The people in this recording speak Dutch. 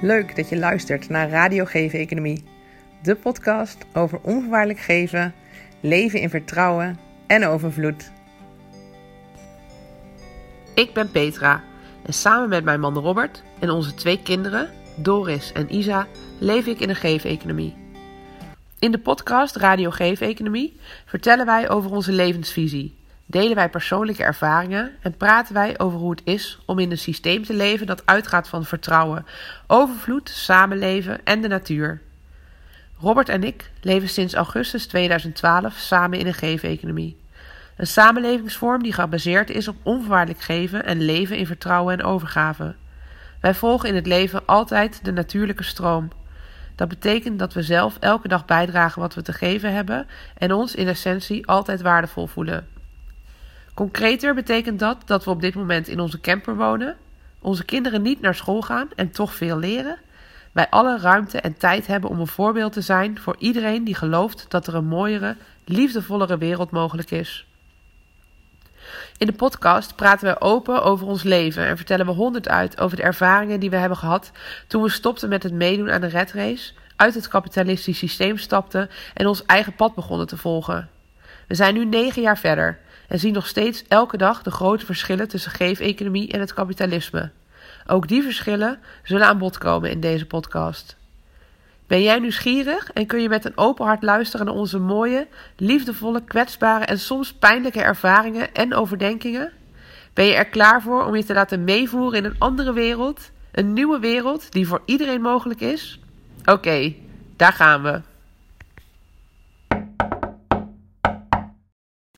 Leuk dat je luistert naar Radio Geven Economie, de podcast over onvoorwaardelijk geven, leven in vertrouwen en overvloed. Ik ben Petra en samen met mijn man Robert en onze twee kinderen, Doris en Isa, leef ik in een geef-economie. In de podcast Radio Geef-economie vertellen wij over onze levensvisie delen wij persoonlijke ervaringen en praten wij over hoe het is om in een systeem te leven dat uitgaat van vertrouwen, overvloed, samenleven en de natuur. Robert en ik leven sinds augustus 2012 samen in een geef-economie. Een samenlevingsvorm die gebaseerd is op onvoorwaardelijk geven en leven in vertrouwen en overgave. Wij volgen in het leven altijd de natuurlijke stroom. Dat betekent dat we zelf elke dag bijdragen wat we te geven hebben en ons in essentie altijd waardevol voelen. Concreter betekent dat dat we op dit moment in onze camper wonen, onze kinderen niet naar school gaan en toch veel leren, wij alle ruimte en tijd hebben om een voorbeeld te zijn voor iedereen die gelooft dat er een mooiere, liefdevollere wereld mogelijk is. In de podcast praten we open over ons leven en vertellen we honderd uit over de ervaringen die we hebben gehad toen we stopten met het meedoen aan de red race, uit het kapitalistisch systeem stapten en ons eigen pad begonnen te volgen. We zijn nu negen jaar verder en zien nog steeds elke dag de grote verschillen tussen geef-economie en het kapitalisme. Ook die verschillen zullen aan bod komen in deze podcast. Ben jij nieuwsgierig en kun je met een open hart luisteren naar onze mooie, liefdevolle, kwetsbare en soms pijnlijke ervaringen en overdenkingen? Ben je er klaar voor om je te laten meevoeren in een andere wereld? Een nieuwe wereld die voor iedereen mogelijk is? Oké, daar gaan we.